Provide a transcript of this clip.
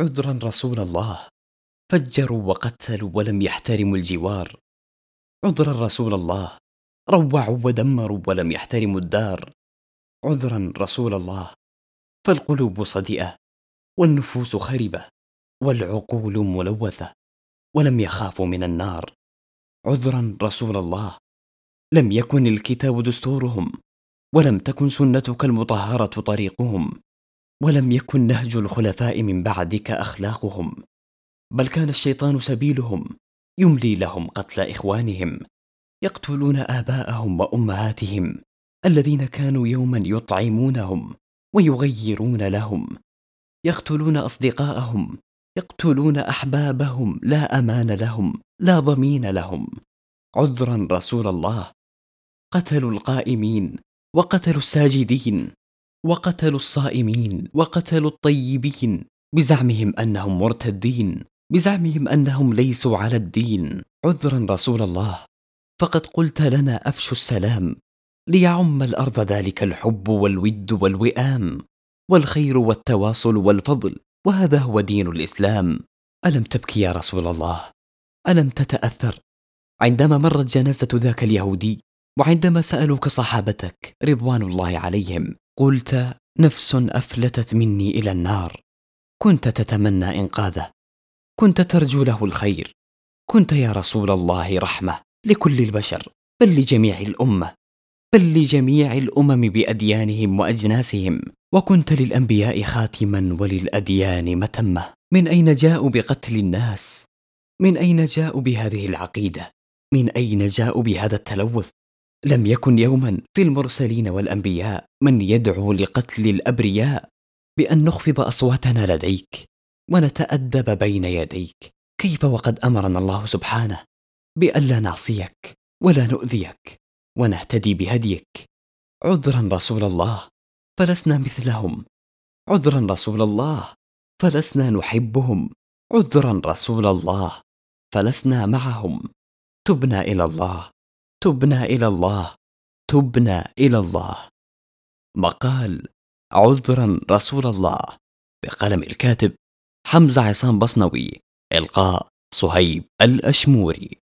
عذرا رسول الله. فجروا وقتلوا ولم يحترموا الجوار. عذرا رسول الله. روعوا ودمروا ولم يحترموا الدار. عذرا رسول الله. فالقلوب صدئه والنفوس خربة والعقول ملوثة ولم يخافوا من النار. عذرا رسول الله. لم يكن الكتاب دستورهم ولم تكن سنتك المطهرة طريقهم. ولم يكن نهج الخلفاء من بعدك أخلاقهم بل كان الشيطان سبيلهم يملي لهم قتل إخوانهم يقتلون آباءهم وأمهاتهم الذين كانوا يوما يطعمونهم ويغيرون لهم يقتلون أصدقاءهم يقتلون أحبابهم لا أمان لهم لا ضمين لهم. عذرا رسول الله قتلوا القائمين وقتلوا الساجدين. وقتلوا الصائمين وقتلوا الطيبين بزعمهم أنهم مرتدين بزعمهم أنهم ليسوا على الدين. عذرا رسول الله. فقد قلت لنا أفشوا السلام ليعم الأرض ذلك الحب والود والوئام والخير والتواصل والفضل وهذا هو دين الإسلام. ألم تبكي يا رسول الله؟ ألم تتأثر؟ عندما مرت جنازة ذاك اليهودي وعندما سألوك صحابتك رضوان الله عليهم قلت نفس أفلتت مني إلى النار. كنت تتمنى إنقاذه. كنت ترجو له الخير. كنت يا رسول الله رحمة لكل البشر بل لجميع الأمة. بل لجميع الأمم بأديانهم وأجناسهم. وكنت للأنبياء خاتما وللأديان متمة. من أين جاءوا بقتل الناس؟ من أين جاءوا بهذه العقيدة؟ من أين جاءوا بهذا التلوث؟ لم يكن يوما في المرسلين والأنبياء من يدعو لقتل الأبرياء بأن نخفض أصواتنا لديك ونتأدب بين يديك. كيف وقد أمرنا الله سبحانه بالا نعصيك ولا نؤذيك ونهتدي بهديك؟ عذرا رسول الله فلسنا مثلهم. عذرا رسول الله فلسنا نحبهم. عذرا رسول الله فلسنا معهم. تبنا إلى الله. تبنا إلى الله تبنا إلى الله. مقال عذرا رسول الله. بقلم الكاتب حمزة عصام بصنوي. إلقاء صهيب الأشموري.